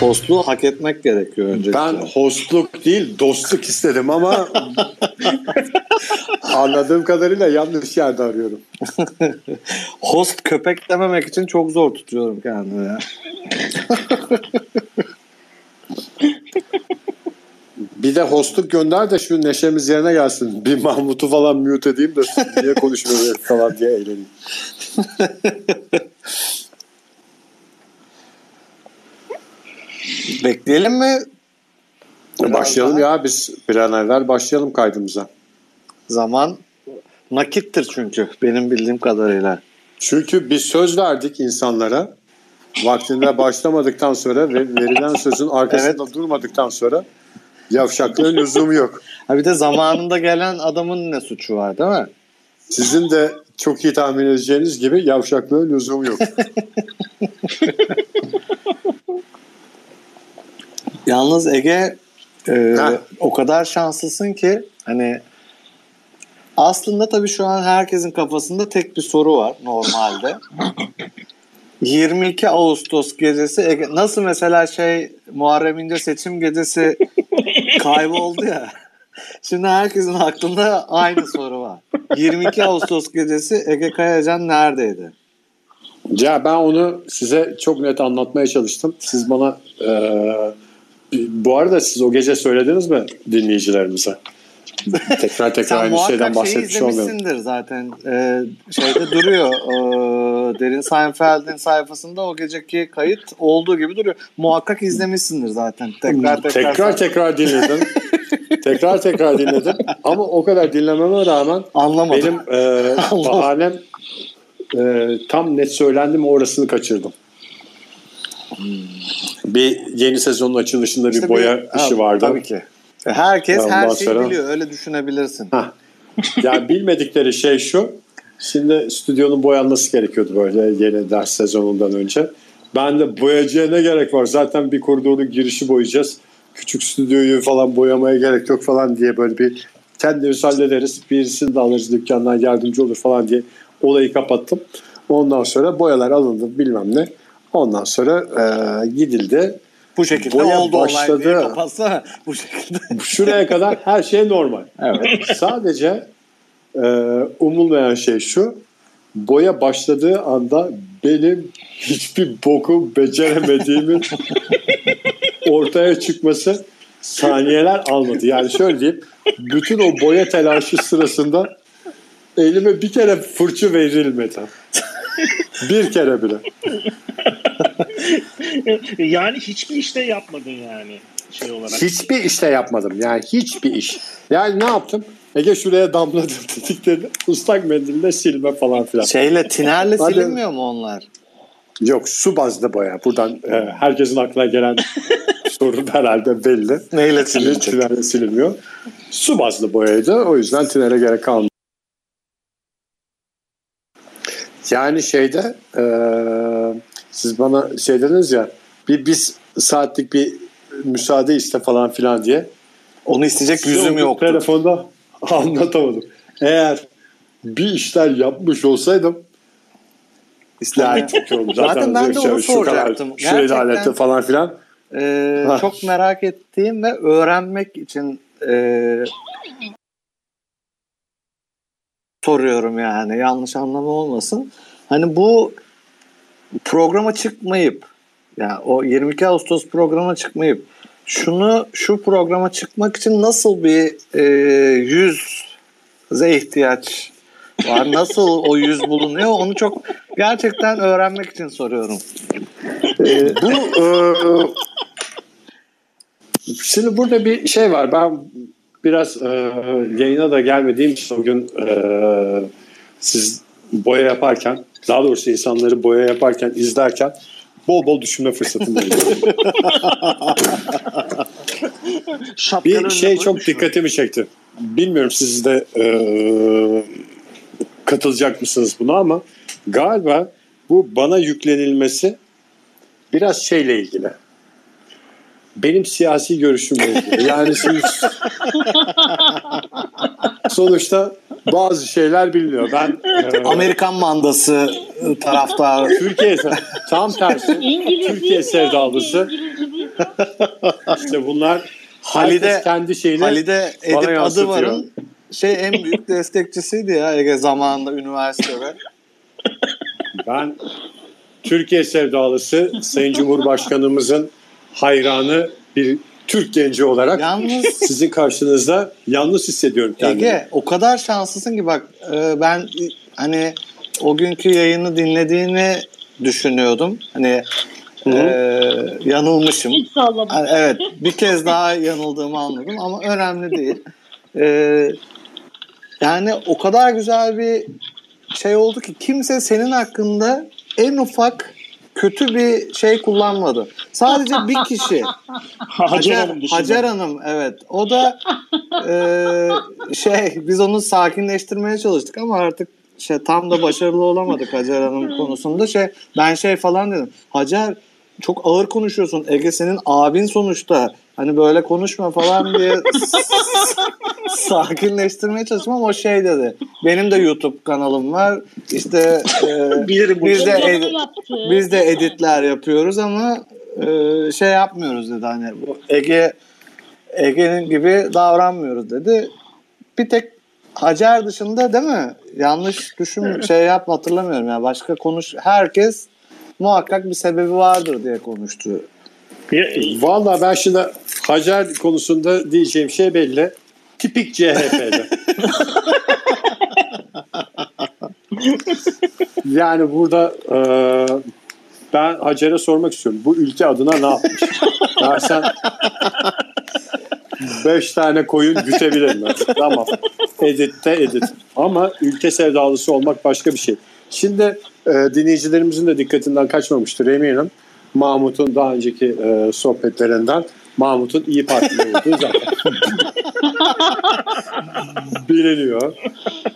Hostluğu hak etmek gerekiyor önce. Ben hostluk değil dostluk istedim ama anladığım kadarıyla yanlış yerde arıyorum. Host köpek dememek için çok zor tutuyorum kendimi ya. Bir de hostluk gönder de şu neşemiz yerine gelsin. Bir Mahmut'u falan mute edeyim de niye konuşmuyor falan diye eğleneyim. Bekleyelim mi? Biraz başlayalım daha. ya biz bir an evvel başlayalım kaydımıza. Zaman nakittir çünkü benim bildiğim kadarıyla. Çünkü biz söz verdik insanlara. Vaktinde başlamadıktan sonra ve verilen sözün arkasında durmadıktan sonra yavşaklığın lüzumu yok. Ha bir de zamanında gelen adamın ne suçu var değil mi? Sizin de çok iyi tahmin edeceğiniz gibi yavşaklığın lüzumu yok. Yalnız Ege e, o kadar şanslısın ki hani aslında tabii şu an herkesin kafasında tek bir soru var normalde. 22 Ağustos gecesi Ege, nasıl mesela şey Muharrem İnce seçim gecesi kayboldu ya. Şimdi herkesin aklında aynı soru var. 22 Ağustos gecesi Ege Kayacan neredeydi? ya ben onu size çok net anlatmaya çalıştım. Siz bana eee, bu arada siz o gece söylediniz mi dinleyicilerimize? Tekrar tekrar aynı şeyden bahsetmiş olmayalım. izlemişsindir zaten. Ee, şeyde duruyor. Ee, Derin Seinfeld'in sayfasında o geceki kayıt olduğu gibi duruyor. Muhakkak izlemişsindir zaten. Tekrar tekrar. Tekrar tekrar dinledim. tekrar tekrar dinledim. Ama o kadar dinlememe rağmen Anlamadım. benim e, bahanem e, tam net söylendi mi orasını kaçırdım. Bir yeni sezonun açılışında İşte bir boya bir- işi vardı. Tabii ki. E, Herkes Ondan her şeyi sonra- biliyor. Öyle düşünebilirsin. Hah. Yani bilmedikleri şey şu. Şimdi stüdyonun boyanması gerekiyordu böyle yeni ders sezonundan önce. Ben de boyacıya ne gerek var? Zaten bir koridorun girişi boyayacağız. Küçük stüdyoyu falan boyamaya gerek yok falan diye böyle bir kendimiz hallederiz. Birisini de alırız dükkandan yardımcı olur falan diye olayı kapattım. Ondan sonra boyalar alındı bilmem ne. Ondan sonra e, gidildi. Bu şekilde Boya oldu olay başladı. kapatsana. Bu şekilde. Şuraya kadar her şey normal. Evet. Sadece e, umulmayan şey şu. Boya başladığı anda benim hiçbir boku beceremediğimin ortaya çıkması saniyeler almadı. Yani şöyle diyeyim. Bütün o boya telaşı sırasında elime bir kere fırça verilmedi. Bir kere bile. yani hiçbir işte yapmadın yani şey olarak. Hiçbir işte yapmadım. Yani hiçbir iş. Yani ne yaptım? Ege şuraya damladım dediklerini ıslak mendille silme falan filan. Şeyle tinerle silinmiyor mu onlar? Yok su bazlı boya. Buradan e, herkesin aklına gelen sorun herhalde belli. Neyle Silinecek. Tinerle silinmiyor. Su bazlı boyaydı. O yüzden tinere gerek kalmadı. Yani şeyde e, siz bana şey dediniz ya bir biz saatlik bir müsaade iste falan filan diye. Onu isteyecek yüzüm Yok, yoktu. Telefonda anlatamadım. Eğer bir işler yapmış olsaydım yani oldu. Zaten ben de şu- onu şu kadar soracaktım. Gerçekten- halletti falan filan. Ha. çok merak ettiğim ve öğrenmek için e, soruyorum yani yanlış anlama olmasın. Hani bu programa çıkmayıp yani o 22 Ağustos programa çıkmayıp şunu şu programa çıkmak için nasıl bir e, yüze ihtiyaç var? Nasıl o yüz bulunuyor? Onu çok gerçekten öğrenmek için soruyorum. Bu e, şimdi burada bir şey var. Ben biraz e, yayına da gelmediğim için o e, siz boya yaparken daha doğrusu insanları boya yaparken izlerken bol bol düşünme fırsatım oldu. Bir şey çok dikkatimi çekti. Bilmiyorum siz de e, katılacak mısınız buna ama galiba bu bana yüklenilmesi biraz şeyle ilgili. benim siyasi görüşümle ilgili. Yani şimdi sonuçta bazı şeyler biliniyor. Ben e, Amerikan mandası taraftar. Türkiye tam tersi İngiliz Türkiye sevdalısı. işte bunlar Halide- kendi şeyini Halide Edip. Adıvar'ın şey en büyük destekçisiydi ya Ege zamanında üniversitede. Ben Türkiye sevdalısı Sayın Cumhurbaşkanımızın hayranı bir Türk genci olarak Yalnız sizin karşınızda yalnız hissediyorum kendimi. Ege o kadar şanslısın ki bak e, ben hani o günkü yayını dinlediğini düşünüyordum. Hani Hı e, yanılmışım. Hiç. Yani evet bir kez daha yanıldığımı anladım ama önemli değil. E, yani o kadar güzel bir şey oldu ki kimse senin hakkında en ufak kötü bir şey kullanmadı. Sadece bir kişi Hacer Hanım dışında. Hacer Hanım evet. O da e, şey biz onu sakinleştirmeye çalıştık ama artık şey tam da başarılı olamadık Hacer Hanım konusunda. Şey ben şey falan dedim. Hacer çok ağır konuşuyorsun. Ege senin abin sonuçta. Hani böyle konuşma falan diye sakinleştirmeye çalıştım ama o şey dedi. Benim de YouTube kanalım var. İşte e, Bilirim biz de Onu ed- yaptı. biz de editler yapıyoruz ama e, şey yapmıyoruz dedi hani bu Ege Ege'nin gibi davranmıyoruz dedi. Bir tek Hacer dışında değil mi? Yanlış düşün şey yapma hatırlamıyorum ya. Başka konuş herkes muhakkak bir sebebi vardır diye konuştu. Vallahi ben şimdi Hacer konusunda diyeceğim şey belli. Tipik CHP'de. yani burada e, ben Hacer'e sormak istiyorum. Bu ülke adına ne yapmış? Ya sen beş tane koyun gütebilir mi? Tamam. Editte edit. Ama ülke sevdalısı olmak başka bir şey. Şimdi e, dinleyicilerimizin de dikkatinden kaçmamıştır eminim. Mahmut'un daha önceki e, sohbetlerinden Mahmut'un iyi Partili olduğu zaten biliniyor.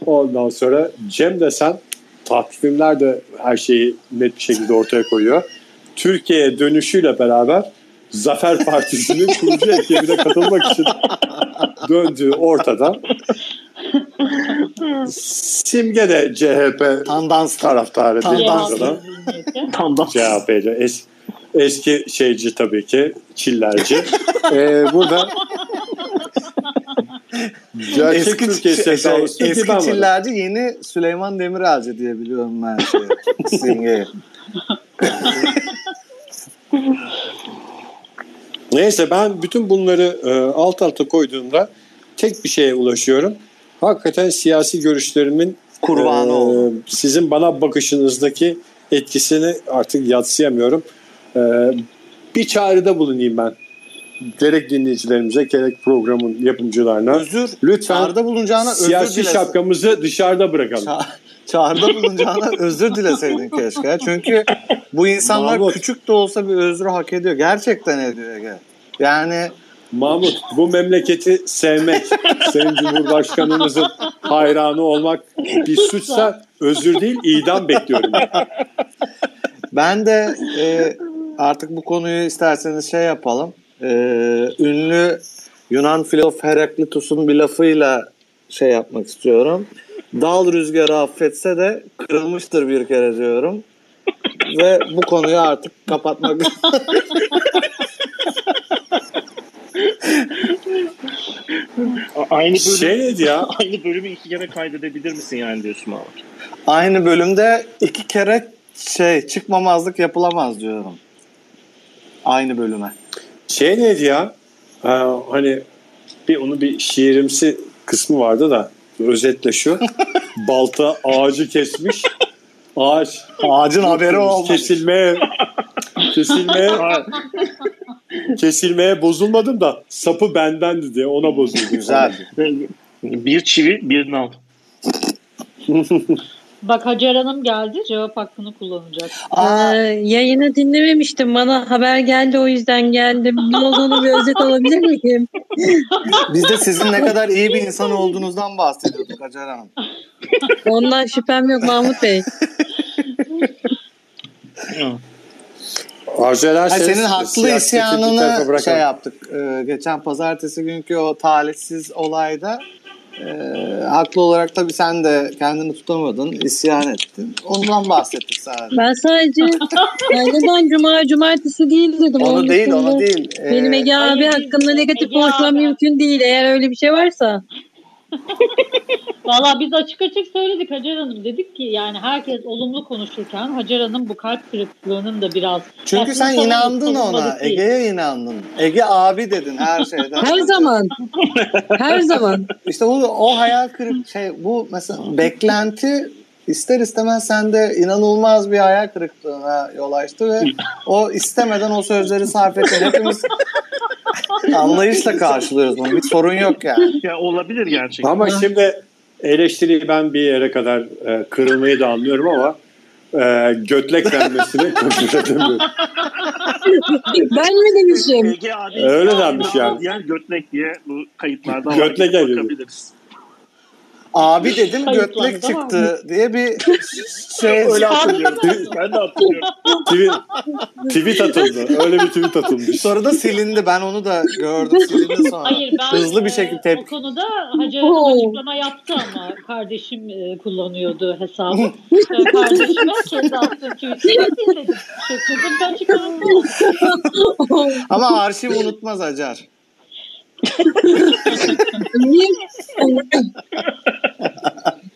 Ondan sonra Cem desen takvimler de her şeyi net bir şekilde ortaya koyuyor. Türkiye'ye dönüşüyle beraber Zafer Partisi'nin kurucu ekibine katılmak için döndüğü ortada. Simge de CHP Tandans taraftarı Tandans. da. CHP'li. Es, eski şeyci tabii ki. Çillerci. Ee, burada gerçek Eski, Türkiye şey, sevdalısı eski çillerci yeni Süleyman Demirelci diye biliyorum ben şey. Simge'yi. Neyse ben bütün bunları e, alt alta koyduğumda tek bir şeye ulaşıyorum. Hakikaten siyasi görüşlerimin Kurbanı e, oldum. sizin bana bakışınızdaki etkisini artık yatsıyamıyorum. E, bir çağrıda bulunayım ben. Gerek dinleyicilerimize gerek programın yapımcılarına. Özür. Lütfen Çağrıda bulunacağına özür siyasi dilesin. şapkamızı dışarıda bırakalım. Ça- çağrıda bulunacağına özür dileseydin keşke. Çünkü bu insanlar Mahmut. küçük de olsa bir özrü hak ediyor. Gerçekten ediyor. Yani Mahmut bu memleketi sevmek, Sayın Cumhurbaşkanımızın hayranı olmak bir suçsa özür değil idam bekliyorum. ben de e, artık bu konuyu isterseniz şey yapalım. E, ünlü Yunan filozof Heraklitus'un bir lafıyla şey yapmak istiyorum. Dal rüzgarı affetse de kırılmıştır bir kere diyorum. Ve bu konuyu artık kapatmak Aynı bölüm, Şey neydi ya? aynı bölümü iki kere kaydedebilir misin yani diyorsun Mahmut. Aynı bölümde iki kere şey çıkmamazlık yapılamaz diyorum. Aynı bölüme. Şey neydi ya? Ha, hani bir onun bir şiirimsi kısmı vardı da özetle şu. Balta ağacı kesmiş. Ağaç Ağacın haberi olmuş. kesilmeye kesilmeye kesilmeye bozulmadım da sapı bendendi diye ona bozuldum. Güzel. bir çivi bir nal. Bak Hacer Hanım geldi cevap hakkını kullanacak. Aa, Ee, yayını dinlememiştim. Bana haber geldi o yüzden geldim. Ne olduğunu bir özet alabilir miyim? biz de sizin ne kadar iyi bir insan olduğunuzdan bahsediyorduk Hacer Hanım. Ondan şüphem yok Mahmut Bey. Arzu Hayır, ederseniz senin haklı isyanını şey yaptık. Ee, geçen pazartesi günkü o talihsiz olayda e, haklı olarak tabii sen de kendini tutamadın, isyan ettin. Ondan bahsettik sadece. Ben sadece yani neden cuma cumartesi değil dedim. Onu Onun değil, onu değil. Ee, Benim Ege abi hakkında negatif konuşmam mümkün değil. Eğer öyle bir şey varsa. Valla biz açık açık söyledik Hacer Hanım. Dedik ki yani herkes olumlu konuşurken Hacer Hanım bu kalp kırıklığının da biraz... Çünkü sen inandın ona. Ege'ye inandın. Ege abi dedin her şeyden. Her zaman. Her zaman. İşte o, o hayal kırık şey bu mesela beklenti ister istemez sende inanılmaz bir hayal kırıklığına yol açtı ve o istemeden o sözleri sarf ettin. Hepimiz anlayışla karşılıyoruz bunu. Bir sorun yok yani. Ya olabilir gerçekten. Ama şimdi eleştiriyi ben bir yere kadar e, kırılmayı da anlıyorum ama e, götlek denmesini kabul edemiyorum. Ben mi demişim? Abi Öyle denmiş yani. Diğer götlek diye bu kayıtlarda var. Götlek bakabiliriz. Abi dedim götlek çıktı diye bir şey Öyle hatırlıyorum. ben de hatırlıyorum. tweet, tweet atıldı. Öyle bir tweet atılmış. Sonra da silindi. Ben onu da gördüm. Silindi sonra. Hayır ben Hızlı bir e, şekilde o tepki. konuda Hacer Hanım açıklama yaptı ama kardeşim e, kullanıyordu hesabı. E, kardeşime kendi attığım tweet'i sildim. Şaşırdım ben çıkardım. Ama arşiv unutmaz Acar.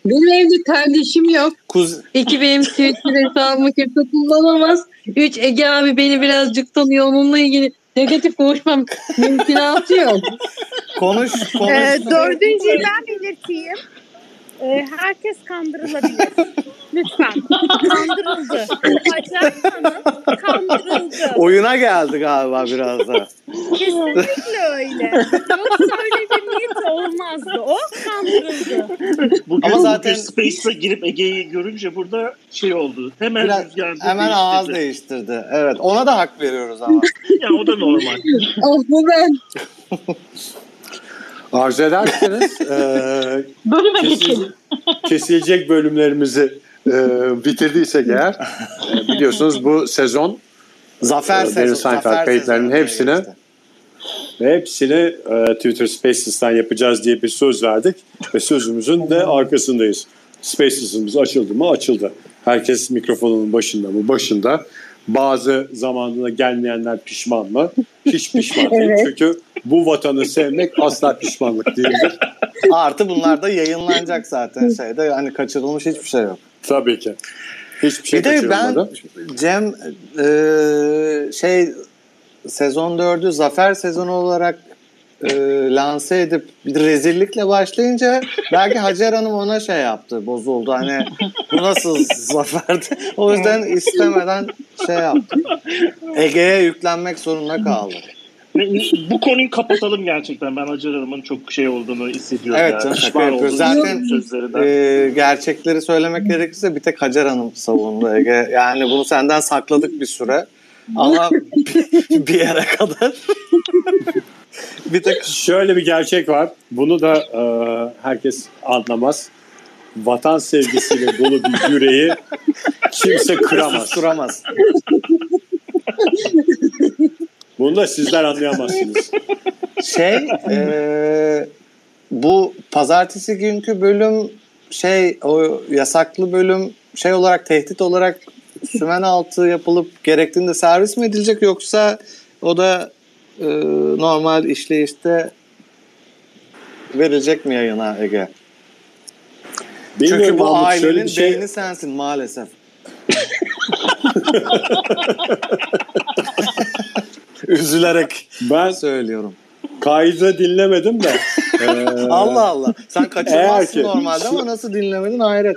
Benim evde kardeşim yok. Kuz İki benim Twitter hesabımı kimse kullanamaz. Üç Ege abi beni birazcık tanıyor. Onunla ilgili negatif konuşmam mümkünatı yok. konuş konuş. Ee, dördüncüyü ben belirteyim. Ee, herkes kandırılabilir. Lütfen. Kandırıldı. Hacer Hanım kandırıldı. Oyuna geldi galiba biraz da. Kesinlikle öyle. Yoksa öyle bir niyet olmazdı. O kandırıldı. Bugün, Ama zaten- Space'e girip Ege'yi görünce burada şey oldu. Hemen Biraz, rüzgarda hemen değiştirdi. ağız değiştirdi. Evet ona da hak veriyoruz ama. Ya o da normal. Ah bu ben. Arzu ederseniz e, Bölüme kesil- geçelim. kesilecek bölümlerimizi e, bitirdiysek eğer e, biliyorsunuz bu sezon Zafer Benim sezonu. Seinfeld kayıtlarının ve hepsini e, Twitter Spaces'tan yapacağız diye bir söz verdik ve sözümüzün de arkasındayız. Spaces'ımız açıldı mı? Açıldı. Herkes mikrofonunun başında mı? Başında. Bazı zamanında gelmeyenler pişman mı? Hiç pişman değil. Evet. Çünkü bu vatanı sevmek asla pişmanlık değildir. Artı bunlar da yayınlanacak zaten şeyde. Hani kaçırılmış hiçbir şey yok. Tabii ki. Hiçbir şey bir de ben. Cem e, şey sezon 4'ü zafer sezonu olarak e, lanse edip bir rezillikle başlayınca belki Hacer Hanım ona şey yaptı bozuldu hani bu nasıl zaferdi o yüzden istemeden şey yaptı Ege'ye yüklenmek zorunda kaldı. Bu konuyu kapatalım gerçekten. Ben Hacer Hanım'ın çok şey olduğunu hissediyorum. Evet yani. canım, şaka olduğunu Zaten, e, gerçekleri söylemek gerekirse bir tek Hacer Hanım savundu Ege yani bunu senden sakladık bir süre ama bir yere kadar bir tek Şöyle bir gerçek var. Bunu da e, herkes anlamaz. Vatan sevgisiyle dolu bir yüreği kimse kıramaz. susturamaz. Bunu da sizler anlayamazsınız. Şey e, bu pazartesi günkü bölüm şey o yasaklı bölüm şey olarak tehdit olarak sümen altı yapılıp gerektiğinde servis mi edilecek yoksa o da e, normal işleyişte verilecek mi yayına Ege? Bilmiyorum Çünkü bu Mahmut, ailenin bir şey- beyni sensin maalesef. Üzülerek Ben söylüyorum. kaydı dinlemedim de. e, Allah Allah. Sen kaçırmazsın ki- normalde ama nasıl dinlemedin hayret.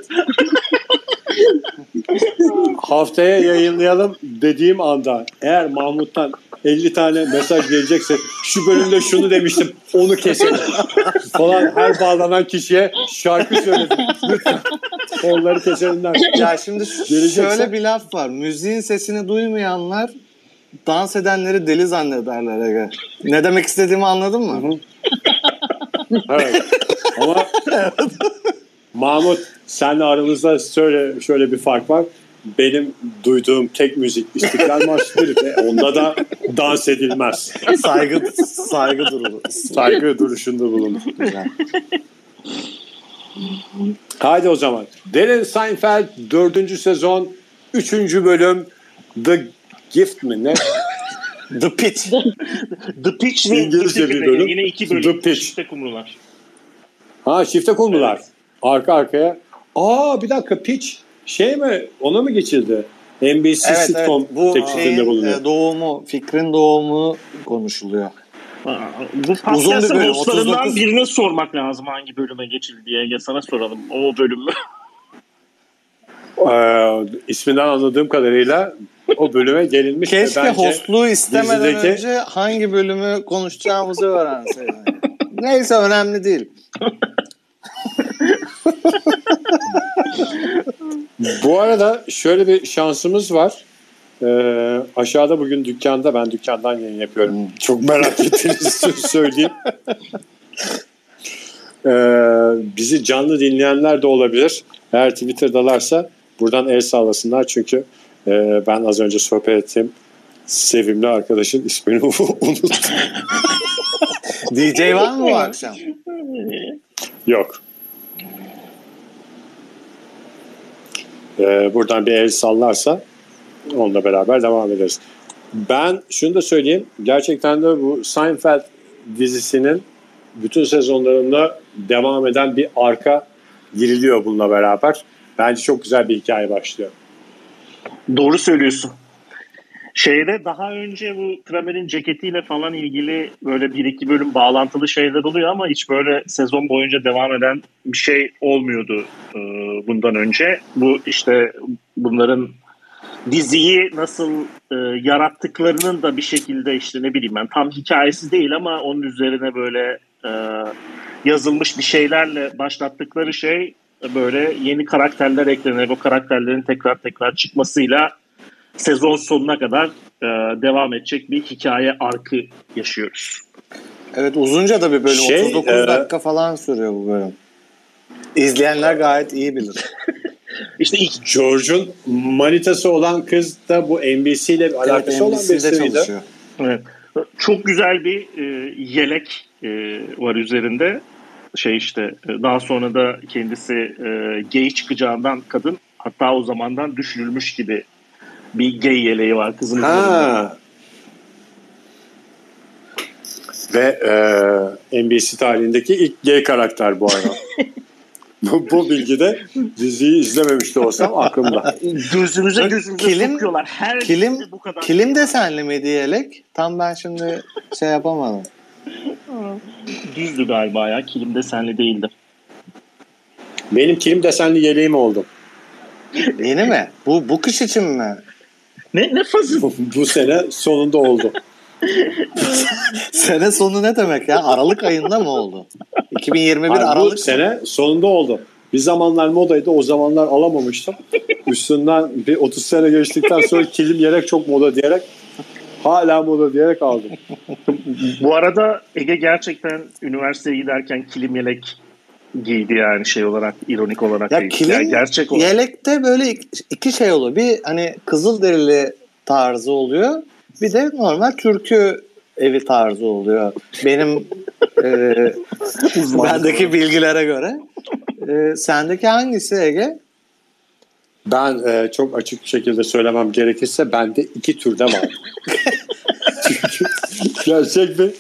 Haftaya yayınlayalım dediğim anda eğer Mahmut'tan 50 tane mesaj gelecekse şu bölümde şunu demiştim onu keselim falan her bağlanan kişiye şarkı söyledim lütfen onları keselim der. Ya şimdi Gelecekse- şöyle bir laf var. Müziğin sesini duymayanlar dans edenleri deli zannederler Ege. Ne demek istediğimi anladın mı? Evet. Ama Mahmut senle aramızda şöyle şöyle bir fark var. benim duyduğum tek müzik İstiklal Marşı'dır ve onda da dans edilmez. saygı saygı durumu. Saygı duruşunda. Güzel. Haydi o zaman. Darren Seinfeld 4. sezon 3. bölüm The Gift mi ne? The Pitch. The Pitch ve İngilizce bir bölüm. Yine iki bölüm. The Pitch. Çifte kumrular. Ha çifte kumrular. Arka arkaya. Aa bir dakika Pitch şey mi ona mı geçildi? NBC Evet, evet. sitcom Bu teklifinde şeyin bulunuyor. e, doğumu, fikrin doğumu konuşuluyor. Aa, Bu Uzun bir podcast'ın bölüm, hostlarından 39. birine sormak lazım hangi bölüme geçildi diye. Ya sana soralım o bölüm mü? Ee, isminden anladığım kadarıyla o bölüme gelinmiş. Keşke bence hostluğu istemeden dizideki- önce hangi bölümü konuşacağımızı öğrenseydim. Neyse önemli değil. Bu arada şöyle bir şansımız var. Ee, aşağıda bugün dükkanda ben dükkandan yayın yapıyorum. Çok merak ettiğiniz için söyleyeyim. Ee, bizi canlı dinleyenler de olabilir. Eğer Twitter'dalarsa buradan el sağlasınlar çünkü e, ben az önce sohbet ettiğim sevimli arkadaşın ismini unuttum. DJ var mı bu akşam? Yok. Ee, buradan bir el sallarsa onunla beraber devam ederiz. Ben şunu da söyleyeyim. Gerçekten de bu Seinfeld dizisinin bütün sezonlarında devam eden bir arka giriliyor bununla beraber. Bence çok güzel bir hikaye başlıyor. Doğru söylüyorsun. Şeyde daha önce bu Kramer'in ceketiyle falan ilgili böyle bir iki bölüm bağlantılı şeyler oluyor ama hiç böyle sezon boyunca devam eden bir şey olmuyordu e, bundan önce. Bu işte bunların diziyi nasıl e, yarattıklarının da bir şekilde işte ne bileyim ben tam hikayesi değil ama onun üzerine böyle e, yazılmış bir şeylerle başlattıkları şey böyle yeni karakterler eklenerek o karakterlerin tekrar tekrar çıkmasıyla sezon sonuna kadar e, devam edecek bir hikaye arkı yaşıyoruz. Evet uzunca da bir bölüm. Şey, 39 e, dakika falan sürüyor bu bölüm. İzleyenler gayet iyi bilir. İşte ilk George'un manitası olan kız da bu NBC ile alakası olan NBC'de birisi miydi? çalışıyor. Evet. Çok güzel bir e, yelek e, var üzerinde. Şey işte e, daha sonra da kendisi e, gay çıkacağından kadın hatta o zamandan düşünülmüş gibi bir gay yeleği var kızın. Ha. Ve e, NBC tarihindeki ilk gay karakter bu arada. bu, bu bilgi de diziyi izlememiş de olsam aklımda. Gözümüze gözümüze Kilim- sokuyorlar. Her kilim- bu kadar. Kilim desenli miydi yelek? Tam ben şimdi şey yapamadım. Düzdü galiba ya. Kilim desenli değildi. Benim kilim desenli yeleğim oldu. Yeni mi? Bu bu kış için mi? Ne, ne fazla. Bu, bu sene sonunda oldu. Sene sonu ne demek ya? Aralık ayında mı oldu? 2021 Hayır, bu Aralık sene sonunda oldu. Bir zamanlar modaydı o zamanlar alamamıştım. Üstünden bir 30 sene geçtikten sonra kilim yelek çok moda diyerek hala moda diyerek aldım. Bu arada Ege gerçekten üniversiteye giderken kilim yelek giydi yani şey olarak ironik olarak Ya değil. kilim Yani gerçek olarak. yelekte böyle iki- şey oluyor. Bir hani kızıl derili tarzı oluyor. Bir de normal türkü evi tarzı oluyor. Benim e, bendeki bilgilere göre. E, sendeki hangisi Ege? Ben e, çok açık bir şekilde söylemem gerekirse bende iki türde var. Çünkü gerçek bir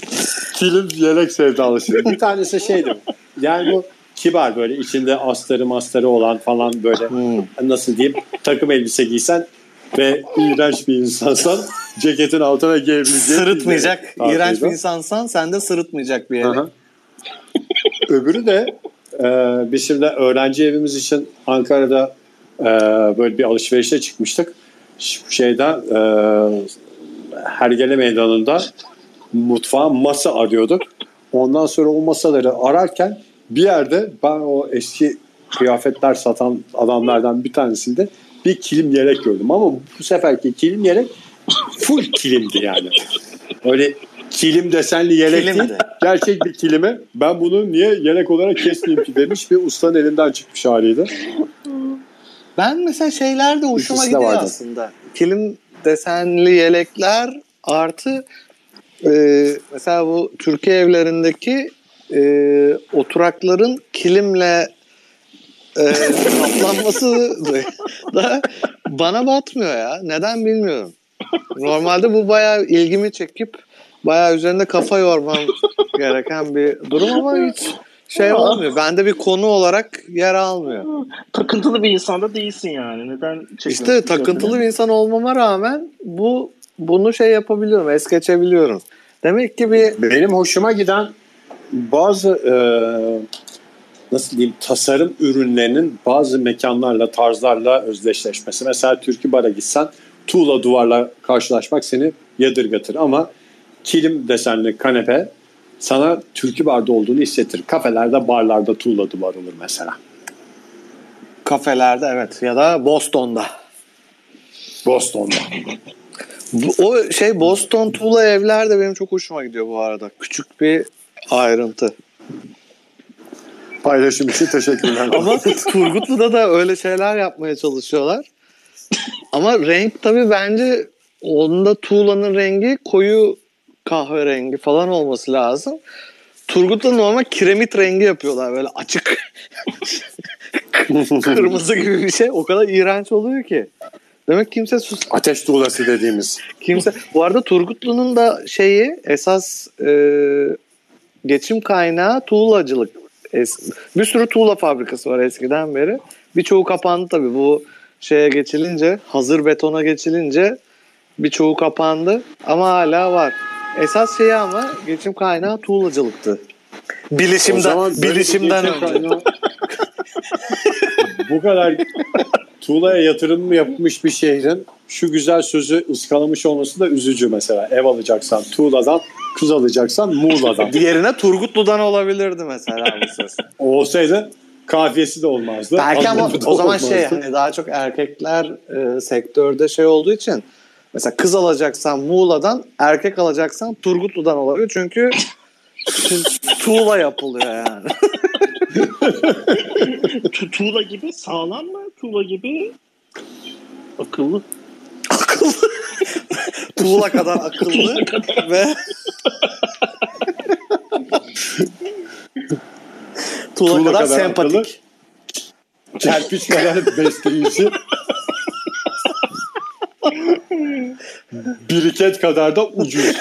kilim yelek sevdalısıyım. Bir tanesi şeydi. Yani bu kibar böyle içinde astarı mastarı olan falan böyle Hmm. nasıl diyeyim takım elbise giysen ve iğrenç bir insansan ceketin altına giyebileceğin Sırıtmayacak. bir yelek iğrenç bir insansan sende sırıtmayacak bir. Aha. Öbürü de e, biz şimdi öğrenci evimiz için Ankara'da e, böyle bir alışverişe çıkmıştık. Şeyden e, Hergele Meydanı'nda mutfağa masa arıyorduk. Ondan sonra o masaları ararken bir yerde ben o eski kıyafetler satan adamlardan bir tanesinde bir kilim yelek gördüm. Ama bu seferki kilim yelek full kilimdi yani. Öyle kilim desenli yelek Kilimdi. değil. Gerçek bir kilimi. Ben bunu niye yelek olarak kesmeyeyim ki demiş bir ustanın elinden çıkmış haliydi. Ben mesela şeyler de hoşuma İkisi gidiyor vardı. aslında. Kilim desenli yelekler artı e, mesela bu Türkiye evlerindeki e, oturakların kilimle e, kaplanması da bana batmıyor ya. Neden bilmiyorum. Normalde bu bayağı ilgimi çekip bayağı üzerinde kafa yormam gereken bir durum ama hiç şey olmuyor. Bende bir konu olarak yer almıyor. Takıntılı bir insan da değilsin yani. Neden? İşte takıntılı bir insan olmama rağmen bu bunu şey yapabiliyorum, es geçebiliyorum. Demek ki bir Benim hoşuma giden bazı e, nasıl diyeyim tasarım ürünlerinin bazı mekanlarla, tarzlarla özdeşleşmesi. Mesela Türkü Bar'a gitsen tuğla duvarla karşılaşmak seni yadırgatır ama kilim desenli kanepe sana Türkü Bar'da olduğunu hissettirir. Kafelerde, barlarda tuğla duvar olur mesela. kafelerde evet ya da Boston'da. Boston'da. O şey Boston tuğla evler de benim çok hoşuma gidiyor bu arada. Küçük bir ayrıntı. Paylaşım için teşekkürler. Ama Turgutlu'da da öyle şeyler yapmaya çalışıyorlar. Ama renk tabii bence onda tuğlanın rengi koyu kahverengi falan olması lazım. Turgut'ta normal kiremit rengi yapıyorlar böyle açık. Kırmızı gibi bir şey. O kadar iğrenç oluyor ki. Demek kimse sus Ateş tuğlası dediğimiz. Kimse. Bu arada Turgutlu'nun da şeyi esas e, geçim kaynağı tuğlacılık. Es- bir sürü tuğla fabrikası var eskiden beri. Birçoğu kapandı tabii. Bu şeye geçilince, hazır betona geçilince birçoğu kapandı ama hala var. Esas şeyi ama geçim kaynağı tuğlacılıktı. Bilişimden, bilişimden kaynağı- Bu kadar tuğlaya yatırım mı yapmış bir şehrin şu güzel sözü ıskalamış olması da üzücü mesela. Ev alacaksan tuğladan, kız alacaksan Muğla'dan. Diğerine Turgutlu'dan olabilirdi mesela bu ses. Olsaydı kafiyesi de olmazdı. Belki ama o zaman olmazdı. şey hani daha çok erkekler e, sektörde şey olduğu için mesela kız alacaksan Muğla'dan erkek alacaksan Turgutlu'dan olabilir çünkü tu- tuğla yapılıyor yani. Tu- tuğla gibi sağlam mı? Tuğla gibi akıllı. Akıllı. tuğla kadar akıllı ve tuğla, Tuğla kadar, kadar sempatik. akıllı. Kerpiç kadar besleyici. Biriket kadar da ucuz.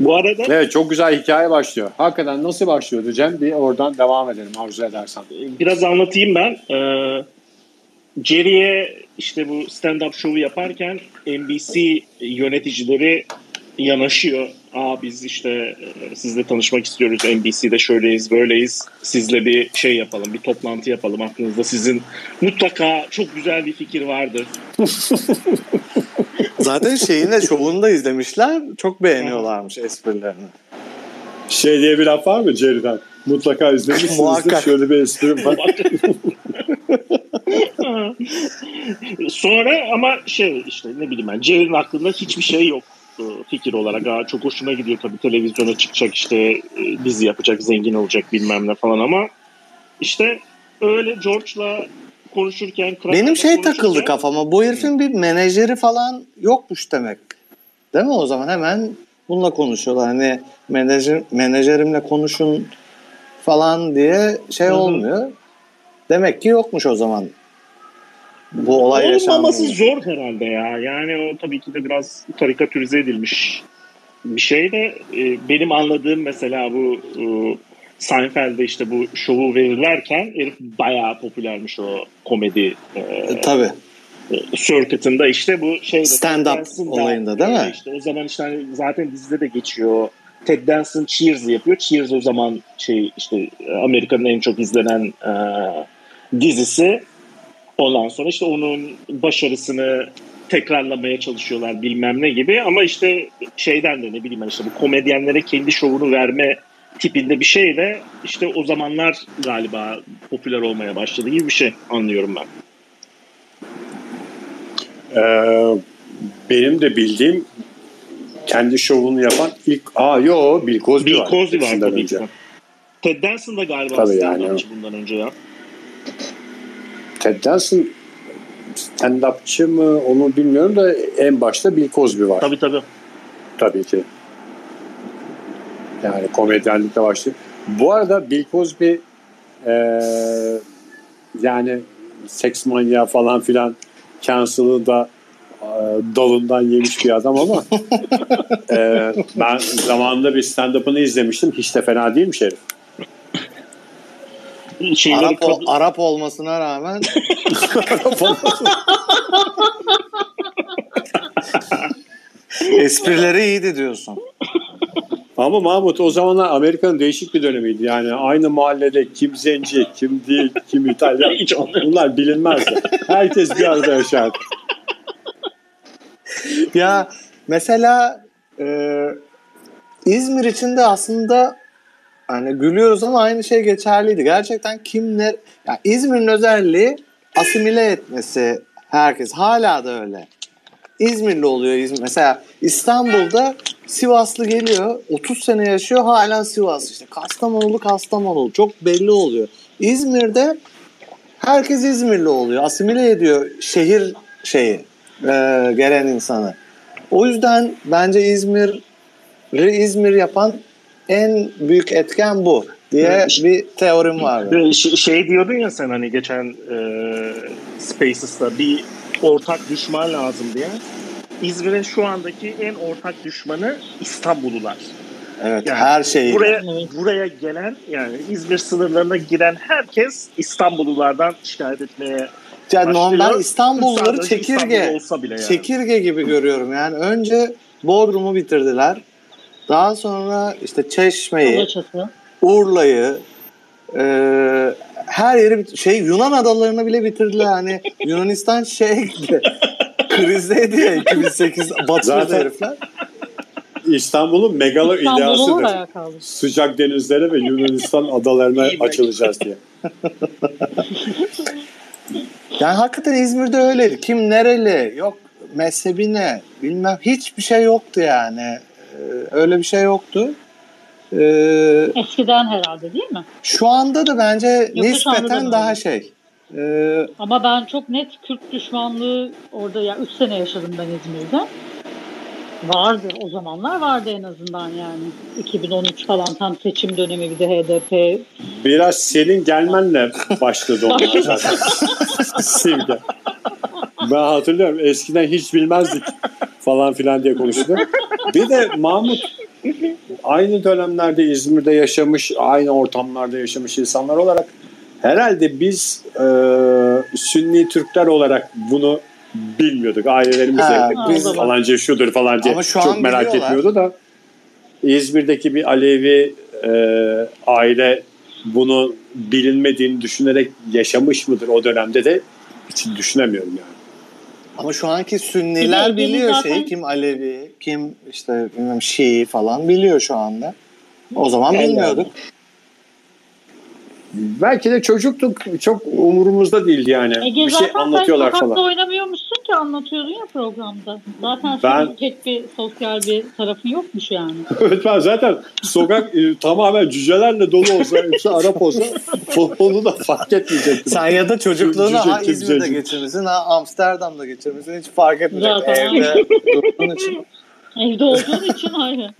Bu arada Evet çok güzel hikaye başlıyor. Hakikaten nasıl başlıyordu Cem? Bir oradan devam edelim arzu edersen. biraz anlatayım ben. Ee, Jerry'e işte bu stand-up şovu yaparken NBC yöneticileri yanaşıyor. Aa biz işte e, sizle tanışmak istiyoruz. NBC'de şöyleyiz, böyleyiz. Sizle bir şey yapalım, bir toplantı yapalım. Aklınızda sizin mutlaka çok güzel bir fikir vardır. Zaten şeyin de şovunu da izlemişler. Çok beğeniyorlarmış esprilerini. Şey diye bir laf var mı Jerry'den? Mutlaka izlemişsinizdir. Muhakkak. Şöyle bir esprim var. Sonra ama şey işte ne bileyim ben Jerry'nin aklında hiçbir şey yok e, fikir olarak. Aa, çok hoşuna gidiyor tabii televizyona çıkacak işte e, dizi yapacak zengin olacak bilmem ne falan ama işte öyle George'la konuşurken Benim şey konuşurken- takıldı kafama. Bu herifin bir menajeri falan yokmuş demek. Değil mi o zaman? Hemen bununla konuşuyorlar. Hani menajer, menajerimle konuşun falan diye şey olmuyor. Demek ki yokmuş o zaman. Bu olay Olmaması zor herhalde ya. Yani o tabii ki de biraz karikatürize edilmiş bir şey de e, benim anladığım mesela bu e, Seinfeld'de işte bu şovu verirlerken herif bayağı popülermiş o komedi e, E, Tabii. circuit'ında işte bu şeyde Danson da olayında değil mi? öyle işte o zaman işte hani zaten dizide de geçiyor. Ted Danson Cheers yapıyor. Cheers o zaman şey işte Amerika'nın en çok izlenen e, dizisi. Ondan sonra işte onun başarısını tekrarlamaya çalışıyorlar bilmem ne gibi ama işte şeyden de ne bileyim ben işte bu komedyenlere kendi şovunu verme tipinde bir şey de işte o zamanlar galiba popüler olmaya başladı gibi bir şey anlıyorum ben. Ee, benim de bildiğim kendi şovunu yapan ilk... Aa yo Bill Cosby Bill var. Cosby var tabii önce. ki. Ted Danson da galiba Tabii yani. bundan önce ya. Ted Danson stand-upçı mı onu bilmiyorum da en başta Bill Cosby var. Tabii tabii. Tabii ki. Yani komedyenlikle başlıyor. Bu arada Bill Cosby eee, yani seks manyağı falan filan cancel'ı da eee, dalından yemiş bir adam ama eee, ben zamanında bir stand-up'ını izlemiştim. Hiç de fena değilmiş herif. Şeyleri Arap, o- kadın- Arap olmasına rağmen esprileri iyiydi diyorsun. Ama Mahmut o zamanlar Amerika'nın değişik bir dönemiydi. Yani aynı mahallede kim zenci, kim değil, kim İtalyan. Hiç. Bunlar bilinmezdi. Herkes bir arada yaşardı. Ya mesela e, İzmir için de aslında hani gülüyoruz ama aynı şey geçerliydi. Gerçekten kim ne ya İzmir'in özelliği asimile etmesi herkes hala da öyle. İzmirli oluyor İzmir. Mesela İstanbul'da Sivaslı geliyor 30 sene yaşıyor hala Sivas işte Kastamonulu Kastamonulu çok belli oluyor. İzmir'de herkes İzmirli oluyor. Asimile ediyor şehir şeyi e, gelen insanı. O yüzden bence İzmir'i İzmir yapan en büyük etken bu diye bir teorim var. şey diyordun ya sen hani geçen e, Spaces'ta bir ortak düşman lazım diye. İzmir'in şu andaki en ortak düşmanı İstanbullular. Evet Yani her şeyi. Buraya buraya gelen yani İzmir sınırlarına giren herkes İstanbullulardan şikayet etmeye Yani başlıyor. İstanbulluları önce İstanbul çekirge olsa bile yani. çekirge gibi görüyorum. Yani önce Bodrum'u bitirdiler. Daha sonra işte Çeşme'yi. Urla'yı, e, her yeri şey Yunan adalarını bile bitirdiler. Hani Yunanistan şey krizdeydi ya 2008 batırdı herifler. İstanbul'un megalo İstanbul'u ideasıdır. Sıcak denizlere ve Yunanistan adalarına açılacağız diye. Yani hakikaten İzmir'de öyleydi. Kim nereli, yok mezhebi ne, bilmem hiçbir şey yoktu yani. Ee, öyle bir şey yoktu. Ee, Eskiden herhalde değil mi? şu anda da bence Yok, şu anda da nispeten öyle. daha şey. Ee, Ama ben çok net Kürt düşmanlığı orada ya 3 sene yaşadım ben İzmir'de. Vardı o zamanlar vardı en azından yani. 2013 falan tam seçim dönemi bir de HDP. Biraz senin gelmenle başladı onlar zaten. Simge. Ben hatırlıyorum eskiden hiç bilmezdik falan filan diye konuştu. Bir de Mahmut aynı dönemlerde İzmir'de yaşamış, aynı ortamlarda yaşamış insanlar olarak herhalde biz e, Sünni Türkler olarak bunu bilmiyorduk. Ailelerimiz biz- falanca şudur falan diye Ama şu çok merak biliyorlar. etmiyordu da İzmir'deki bir Alevi e, aile bunu bilinmediğini düşünerek yaşamış mıdır o dönemde de hiç düşünemiyorum yani. Ama şu anki Bir de Sünniler Ege'nin biliyor zaten- şeyi. Kim Alevi, kim işte bilmem Şii falan biliyor şu anda. O zaman bilmiyorduk. Belki de çocuktuk çok umurumuzda değildi yani. Ege bir şey anlatıyorlar sen sokakta falan. oynamıyormuşsun ki anlatıyordun ya programda. Zaten Ben- senin tek bir sosyal bir tarafın yokmuş yani. Evet ben zaten sokak e, tamamen cücelerle dolu olsa hepsi Arap olsa onu da fark etmeyecektim. Sen ya da çocukluğunu Cüce ha İzmir'de geçirmişsin ha Amsterdam'da geçirmişsin hiç fark etmeyecek. Zaten. Evde durduğun için. Evde olduğun için ayrı.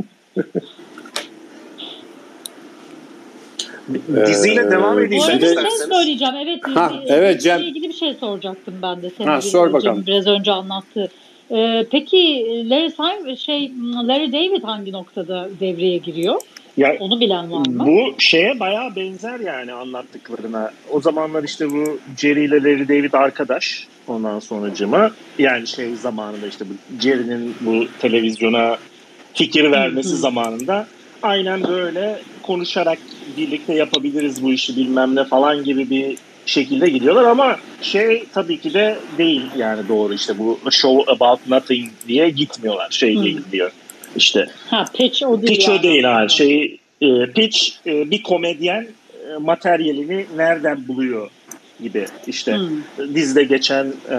Diziyle Ee, devam Bu edeyim ben arada bir şey söyleyeceğim. Evet, Ha, dizi- evet, diziyle Cem. ilgili bir şey soracaktım ben de. Senin Ha, sor Cem bakalım. Biraz önce anlattı. Ee, peki Larry, Simon, şey, Larry David hangi noktada devreye giriyor? Ya Onu bilen var mı? Bu şeye bayağı benzer yani anlattıklarına. O zamanlar işte bu Jerry ile Larry David arkadaş ondan sonracıma. Yani şey zamanında işte bu Jerry'nin bu televizyona fikir vermesi zamanında aynen böyle konuşarak birlikte yapabiliriz bu işi bilmem ne falan gibi bir şekilde gidiyorlar ama şey tabii ki de değil yani doğru işte bu show about nothing diye gitmiyorlar şey Hı. değil diyor. İşte Ha, pitch o değil. Pitch o yani. değil ha. Şey, e, pitch e, bir komedyen e, materyalini nereden buluyor gibi işte Hı. dizide geçen e,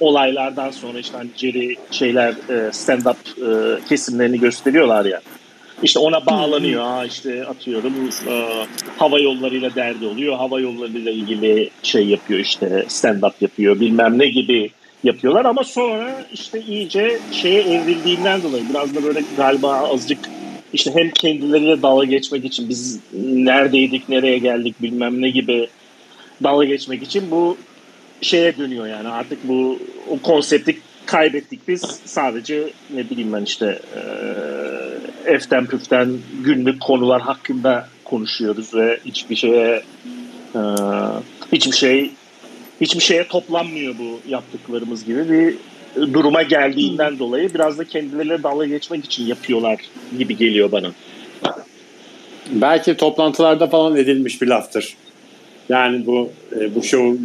olaylardan sonra işte hani Jerry şeyler e, stand up e, kesimlerini gösteriyorlar ya. İşte ona bağlanıyor. Ha işte atıyorum e, hava yollarıyla derdi oluyor. Hava yollarıyla ilgili şey yapıyor işte stand-up yapıyor bilmem ne gibi yapıyorlar ama sonra işte iyice şeye evrildiğinden dolayı biraz da böyle galiba azıcık işte hem kendileriyle dalga geçmek için biz neredeydik, nereye geldik bilmem ne gibi dalga geçmek için bu şeye dönüyor yani artık bu o konsepti kaybettik biz sadece ne bileyim ben işte e, eften püften günlük konular hakkında konuşuyoruz ve hiçbir şeye e, hiçbir şey hiçbir şeye toplanmıyor bu yaptıklarımız gibi bir duruma geldiğinden dolayı biraz da kendileriyle dalga geçmek için yapıyorlar gibi geliyor bana. Belki toplantılarda falan edilmiş bir laftır. Yani bu e, bu show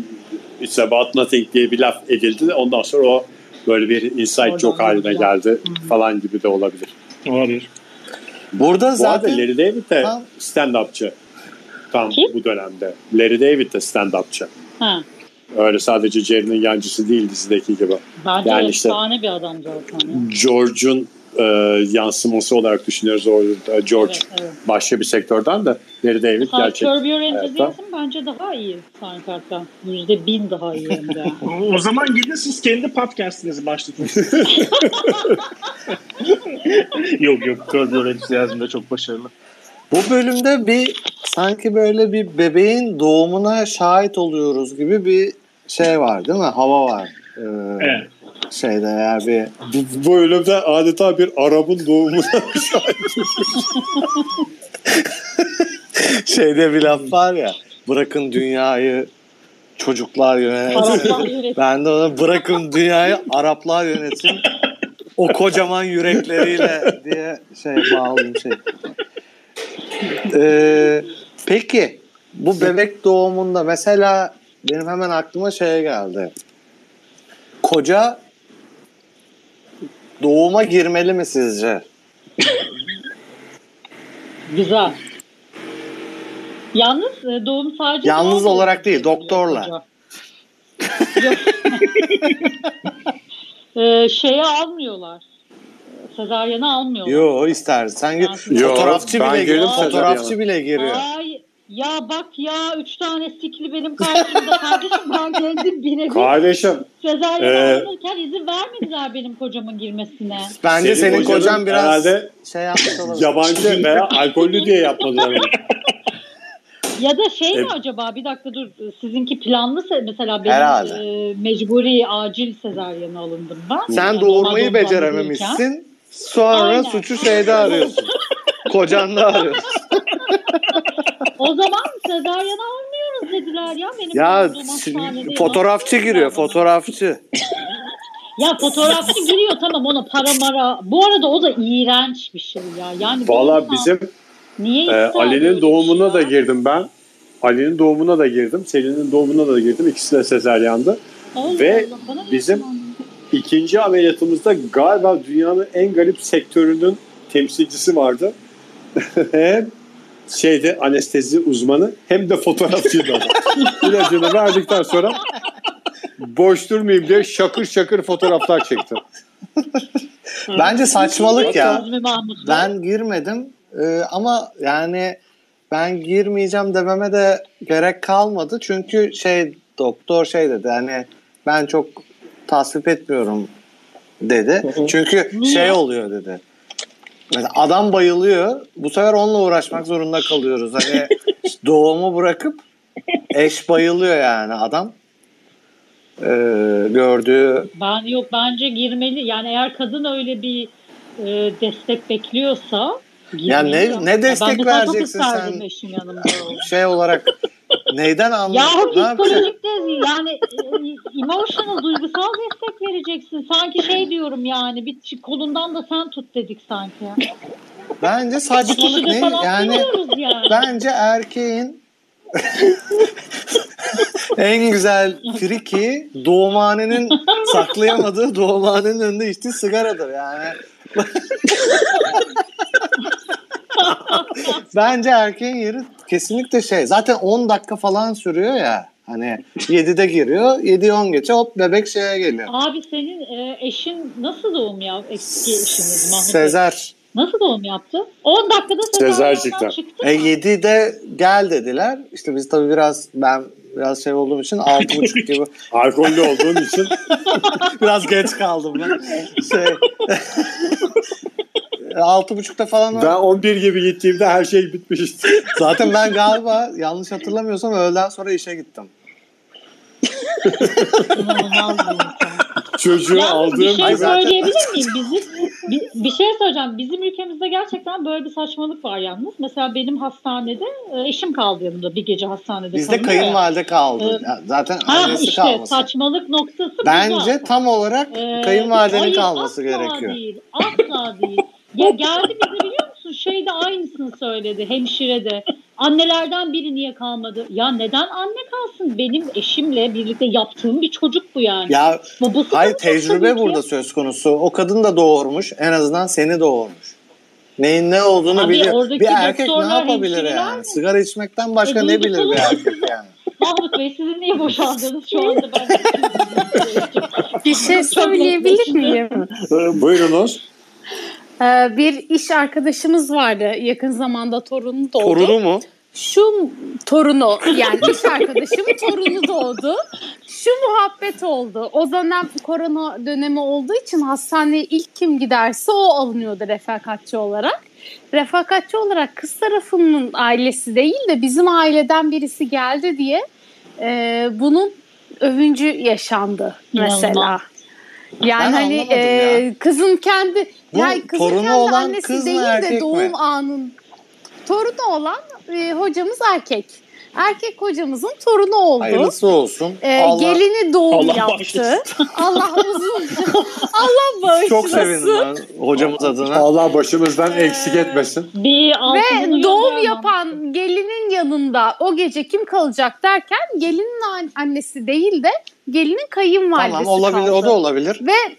It's About Nothing diye bir laf edildi. Ondan sonra o böyle bir inside Oradan joke haline geldi falan gibi de olabilir. Olabilir. Burada Bu zaten Larry David de Tam- stand-upçı. Tam Kim? bu dönemde. Larry David de stand-upçı. Ha. Öyle sadece Jerry'nin yancısı değil dizideki gibi. Bence Yani işte- efsane bir adam zaten. George'un e, yansıması olarak düşünüyoruz orada. George Evet, evet. başka bir sektörden de Larry David Ha, gerçek. Curb Your Enthusiasm bence daha iyi sanki hatta. Yüzde bin daha iyi hem de. O zaman gidin siz kendi podcastinizi başlatın. yok yok. Curb Your Enthusiasm da çok başarılı. bu bölümde bir sanki böyle bir bebeğin doğumuna şahit oluyoruz gibi bir şey var değil mi? Hava var. Ee, Evet. Şeyde eğer bir Bu, bu bölümde adeta bir Arap'ın doğumuna şeyde bir laf var ya bırakın dünyayı çocuklar yönetsin. ben de ona bırakın dünyayı Araplar yönetsin. O kocaman yürekleriyle diye şey bağladım şey. Ee, peki bu bebek doğumunda mesela benim hemen aklıma şey geldi. Koca doğuma girmeli mi sizce? Güzel. Yalnız e, doğum sadece Yalnız doğum olarak değil, doktorla. e, şeye almıyorlar. Sezaryen'i almıyorlar. Yo ister. Sen Yo, fotoğrafçı ben bile girdim giriyor. Fotoğrafçı bile giriyor. Ay ya bak ya üç tane sikli benim karşımda kardeşim ben kendim binebil Kardeşim Sezaryen'i Ee, alırken izin vermediler benim kocamın girmesine. Bence Senin senin, kocan biraz herhalde şey yapmış olabilir. yabancı veya alkollü diye yapmadılar. Ya da şey mi E- acaba bir dakika dur sizinki planlı se- mesela benim Herhalde. e, mecburi acil sezaryene alındım ben. Sen Yani doğurmayı becerememişsin. Sonra Aynen. suçu şeyde arıyorsun. Kocanda arıyorsun. O zaman sezaryen almıyoruz dediler ya benim Ya hastanede. fotoğrafçı Nasıl giriyor fotoğrafçı. Ya fotoğrafçı giriyor tamam ona para mara. Bu arada o da iğrenç bir şey ya. Yani Valla bizim niye e, Ali'nin doğumuna da ya? girdim ben. Ali'nin doğumuna da girdim. Selin'in doğumuna da girdim. İkisi de sezaryandı. Allah ve Allah, bizim-? İkinci ameliyatımızda galiba dünyanın en garip sektörünün temsilcisi vardı. şeyde anestezi uzmanı hem de fotoğrafçıydı adam. İlacını verdikten sonra boş durmayayım diye şakır şakır fotoğraflar çekti. Bence saçmalık ya. Ben girmedim Ee, ama yani ben girmeyeceğim dememe de gerek kalmadı. Çünkü şey doktor şey dedi hani ben çok tasvip etmiyorum dedi. Çünkü şey oluyor dedi. Mesela adam bayılıyor. Bu sefer onunla uğraşmak zorunda kalıyoruz. Hani doğumu bırakıp eş bayılıyor yani adam. Ee, gördüğü Ben yok bence girmeli. Yani eğer kadın öyle bir e, destek bekliyorsa Ya ne- girmeli. ne destek ben mesela çok vereceksin sen? eşim yanımda şey olarak neyden anlıyor? Yahu Ne yapacak? psikolojik de yani e, emotional duygusal destek vereceksin. Sanki şey diyorum yani bir kolundan da sen tut dedik sanki. Bence saçmalık ne? Yani yani. bence erkeğin en güzel friki doğumhanenin saklayamadığı doğumhanenin önünde içtiği sigaradır yani. bence erkeğin yeri kesinlikle şey. Zaten 10 dakika falan sürüyor ya. Hani 7'de giriyor. 7-10 geçe hop bebek şeye geliyor. Abi senin e, eşin nasıl doğum ya eski eşiniz Mahmut? Sezer. Nasıl doğum yaptı? 10 dakikada sezaryen'den çıktı. E 7'de gel dediler. İşte biz tabii biraz ben biraz şey olduğum için 6.30 gibi Alkollü olduğun için biraz geç kaldım ben. Şey 6.30'da falan ben 11 gibi gittiğimde her şey bitmişti. zaten ben galiba yanlış hatırlamıyorsam öğleden sonra işe gittim. Çocuğu Yalnız aldığım bir şey söyleyebilir miyim? Bizim bir, bir şey söyleyeceğim. Bizim ülkemizde gerçekten böyle bir saçmalık var yalnız. Mesela benim hastanede e, eşim kaldı yanımda bir gece hastanede Bizde kayınvalide kaldı. Ya zaten Ha annesi işte kalması. saçmalık noktası bu Bence tam olarak Ee, kayınvalidenin hayır, kalması asla gerekiyor. Değil, asla değil. Ya geldi bize biliyor musun? Şey de aynısını söyledi hemşire de. Annelerden biri niye kalmadı? Ya neden anne kalsın? Benim eşimle birlikte yaptığım bir çocuk bu yani. Ya bu, bu hayır tecrübe burada söz konusu. O kadın da doğurmuş. En azından seni doğurmuş. Neyin ne olduğunu Abi biliyor. Bir erkek ne yapabilir yani? mi? Sigara içmekten başka E, ne bilir bir erkek yani? Mahmut Bey sizin niye boşaldınız şu anda ben Bir şey söyleyebilir miyim? Buyurunuz. Ee, bir iş arkadaşımız vardı. Yakın zamanda torunu doğdu. mu? Şu torunu yani iş arkadaşımın torunu doğdu. Şu muhabbet oldu. O dönem korona dönemi olduğu için hastaneye ilk kim giderse o alınıyordu refakatçi olarak. Refakatçi olarak kız tarafının ailesi değil de bizim aileden birisi geldi diye e, bunun övüncü yaşandı mesela. İnanılmaz. Yani Ben hani e, kızın kendi Bu yani kızın torunu kendi olan annesi kız değil de erkek mi? doğum anın torunu olan e, hocamız erkek. Erkek hocamızın torunu oldu. Hayırlısı olsun. E, Allah gelini doğum Allah yaptı. bağışlasın. Allah uzun. Allah bağışlasın. çok sevindim ben hocamız adına. Allah başımızdan eksik etmesin. bir Ve doğum göndermem. yapan gelinin yanında o gece kim kalacak derken gelinin an- annesi değil de gelinin kayınvalidesi Tamam olabilir kaldı. o da olabilir. Ve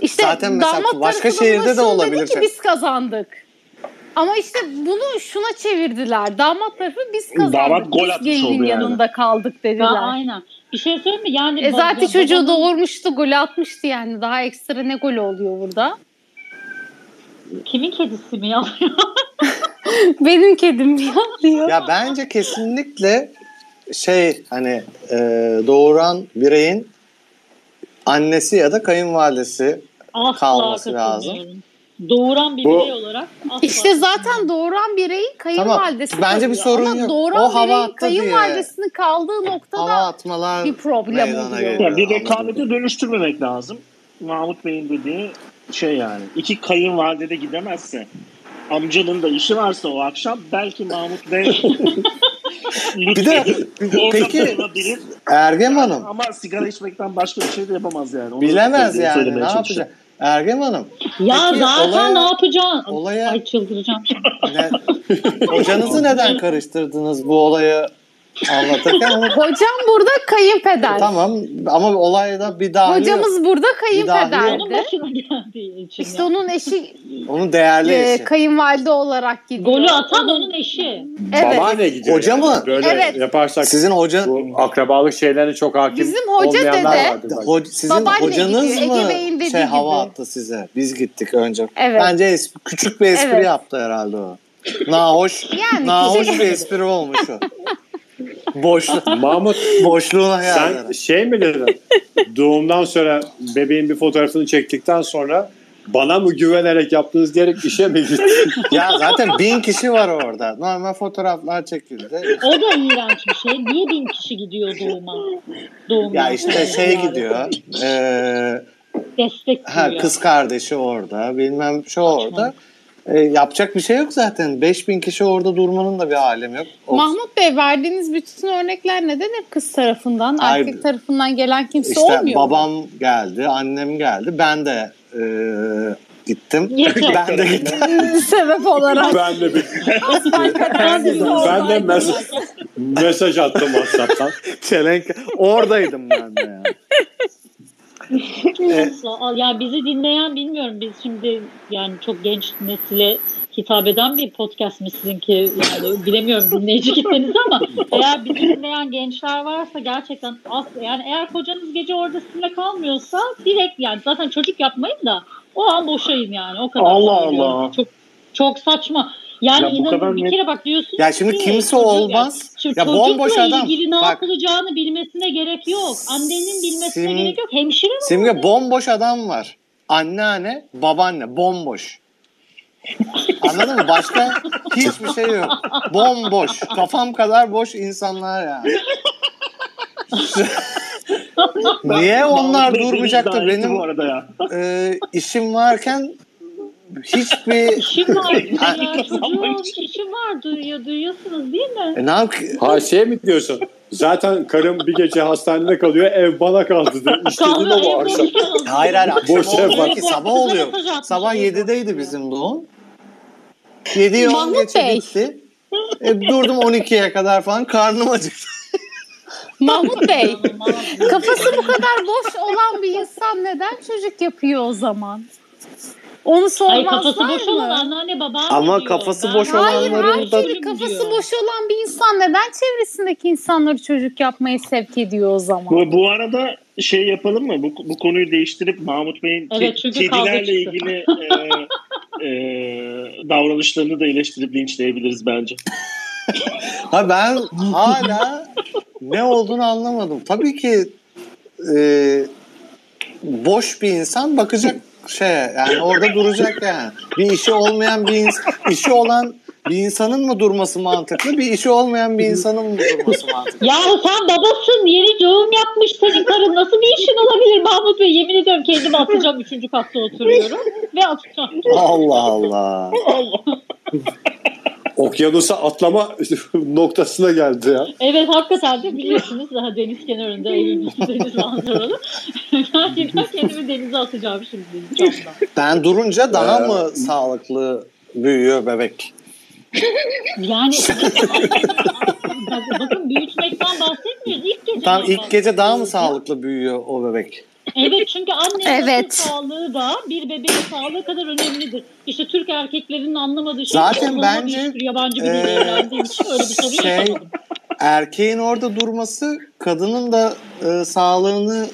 işte Zaten mesela damat başka şehirde de olabilir Dedi ki şey. biz kazandık. Ama işte bunu şuna çevirdiler. Damat tarafı biz kazandık. Damat gol biz atmış gelinin yani. yanında kaldık Ya, dediler. aynen. Bir şey söyleyeyim mi? Yani E zaten ya çocuğu doğurmuştu, gol atmıştı yani. Daha ekstra ne gol oluyor burada? Kimin kedisi mi ya? Benim kedim diyor. Ya bence kesinlikle şey hani e, doğuran bireyin annesi ya da kayınvalidesi Asla Kalması lazım. Doğuran bir Bu- birey olarak asla İşte zaten doğuran bireyin kayınvalidesi Bence bir sorun Ama yok. doğuran O hava bireyin kayınvalidesinin kaldığı noktada bir problem oluyor. Yani bir rekabete dönüştürmemek lazım. Mahmut Bey'in dediği şey yani. İki kayınvalide de gidemezse amcanın da işi varsa o akşam belki Mahmut Bey Bir de peki. Ergem Hanım Ama sigara içmekten başka bir şey de yapamaz yani. Onu bilemez yani ne yapacak. Ergem Hanım Ya Peki, zaten olaya- ne yapacaksın? olaya- Ay çıldıracağım. ne, hocanızı neden karıştırdınız bu olayı anlatırken? Onu- Hocam burada kayınpeder. tamam ama olayda bir daha Hocamız burada Onun kayınpederdi. başına geldiği için. İşte onun eşi onun değerli e, eşi. kayınvalide olarak gidiyor. Golü atan onun eşi. Evet. Babaanne gidiyor. Hoca yani. mı? Böyle Evet. yaparsak Sizin hoca bu akrabalık şeylerine çok hakim Bizim hoca dede- vardır. belki. Ho- sizin Babaanne hocanız gidiyor, Ege mı dediği şey hava gibi. attı size? Biz gittik önce. Evet. Bence küçük bir espri Evet. yaptı herhalde o. Nahoş, Yani nahoş kişi- bir espri olmuş o. Boşluk, Mahmut boşluğuna sen şey mi dedin? Doğumdan sonra bebeğin bir fotoğrafını çektikten sonra bana mı güvenerek yaptınız diyerek işe mi gittin? Ya zaten bin kişi var orada. Normal fotoğraflar çekildi. O da iğrenç bir şey. Niye bin kişi gidiyor doğuma? Doğumdan Ya işte şey yani. gidiyor. eee, Destek ha, kız kardeşi orada. Bilmem şu orada. E, yapacak bir şey yok zaten. 5000 kişi orada durmanın da bir alemi yok. O- Mahmut Bey verdiğiniz bütün örnekler neden hep kız tarafından, Hayır. erkek tarafından gelen kimse İşte olmuyor? mu? babam geldi, annem geldi. Ben de e, gittim. Yeter. ben de gittim. Sebep olarak. ben de bir Hakikaten siz ben de mesaj, mesaj attım WhatsApp'tan. Çelenk. Oradaydım ben de ya. E. Ya bizi dinleyen bilmiyorum. Biz şimdi yani çok genç nesile hitap eden bir podcast mi sizinki? Yani bilemiyorum dinleyici kitleniz ama eğer bizi dinleyen gençler varsa gerçekten as yani eğer kocanız gece orada sizinle kalmıyorsa direkt yani zaten çocuk yapmayın da O an boşayın yani. O kadar. Allah. Allah. Çok çok saçma. Yani Ya inanın kadar bir net- kere bak diyorsun Ya şimdi ki kimse çocuk- olmaz. Şimdi Ya bomboş adam. ilgili ne Bak. yapılacağını bilmesine gerek yok. Annenin bilmesine Sim- gerek yok. Hemşire mi? Simge bomboş adam var. Anneanne, babaanne bomboş. Anladın mı? Başka hiçbir şey yok. Bomboş. Kafam kadar boş insanlar yani. Niye onlar durmayacak da benim bu arada ya. e, işim varken hiçbir İşim var. Ya çocuğum işim var. Duyuyor, duyuyorsunuz değil mi? e, ne yap Ha şey mi diyorsun? Zaten karım bir gece hastanede kalıyor ev bana kaldı. İşledin Kalıyor, o ev akşam. Hayır hayır akşam Boş ev var. ki sabah oluyor. Sabah ev boş 7'deydi diyor. bizim doğum. 7'ye 10 Mahmut geçe Bey. bitti. E, durdum 12'ye kadar falan karnım acıktı. Mahmut Bey kafası bu kadar boş olan bir insan neden çocuk yapıyor o zaman? Onu Ay sormazlar kafası boş olan mı? anneanne babaanne Ama diyor. kafası Ben- boş Hayır olanların hayır da Ölüm kafası diyor. boş olan bir insan neden çevresindeki insanları çocuk yapmaya sevk ediyor o zaman? Bu, bu arada şey yapalım mı? Bu, bu konuyu değiştirip Mahmut Bey'in ke- Evet, kavga kedilerle ilgili e, e, davranışlarını da eleştirip linçleyebiliriz bence. Ha ben hala ne olduğunu anlamadım. Tabii ki e, boş bir insan bakacak şeye yani orada duracak yani. Bir işi olmayan bir insan, işi olan bir insanın mı durması mantıklı, bir işi olmayan bir insanın mı durması mantıklı? Yahu sen babasın yeni doğum yapmış senin karın nasıl bir işin olabilir Mahmut Bey yemin ediyorum kendimi atacağım üçüncü katta oturuyorum ve atacağım. Allah Allah. Okyanusa atlama noktasına geldi ya. Evet hakikaten de biliyorsunuz daha deniz kenarında evimiz deniz manzaralı. Gerçekten kendimi denize atacağım şimdi camdan. Ben durunca daha Ee, mı sağlıklı büyüyor bebek? Yani Bak- bakın büyütmekten bahsetmiyoruz ilk gece. Tam ilk gece daha mı sağlıklı büyüyor o bebek? Evet çünkü annenin Evet. sağlığı da bir bebeğin sağlığı kadar önemlidir. İşte Türk erkeklerinin anlamadığı şey Zaten bence, bir yabancı biriyle e, evlendiğim için öyle bir sorun şey, yaşamadım. erkeğin orada durması kadının da e, sağlığını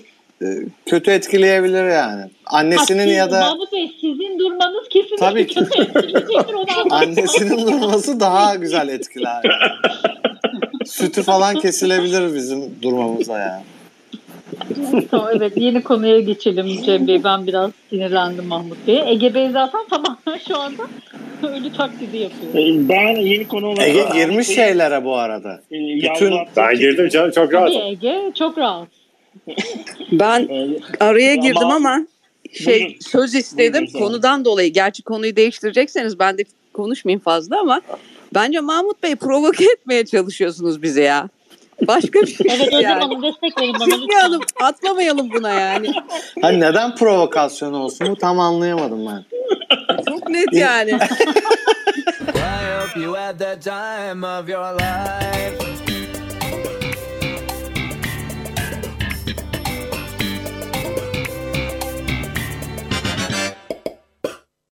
e, kötü etkileyebilir yani. Annesinin Ha, siz- ya da Mahmut Bey sizin durmanız kesinlikle Tabii ki. kötü etkileyecektir annesinin durması daha güzel etkiler. Sütü falan kesilebilir bizim durmamıza yani. tamam, evet yeni konuya geçelim Cem Bey. Ben biraz sinirlendim Mahmut Bey. Ege Bey zaten tamamen şu anda ölü taklidi yapıyor. E, Ben yeni konu olarak... Ege girmiş şeylere bu arada. E, Bütün-. Ben girdim canım çok rahat. Ege çok rahat. Ben E, araya girdim ama şey Buyurun. söz istedim konudan dolayı. Gerçi konuyu değiştirecekseniz ben de konuşmayayım fazla ama bence Mahmut Bey provoke etmeye çalışıyorsunuz bizi ya. Başka bir şey Evet Özlem yani. Hanım destek verin bana lütfen. Atlamayalım buna yani. Hani neden provokasyon olsun bu tam anlayamadım ben. Çok net yani.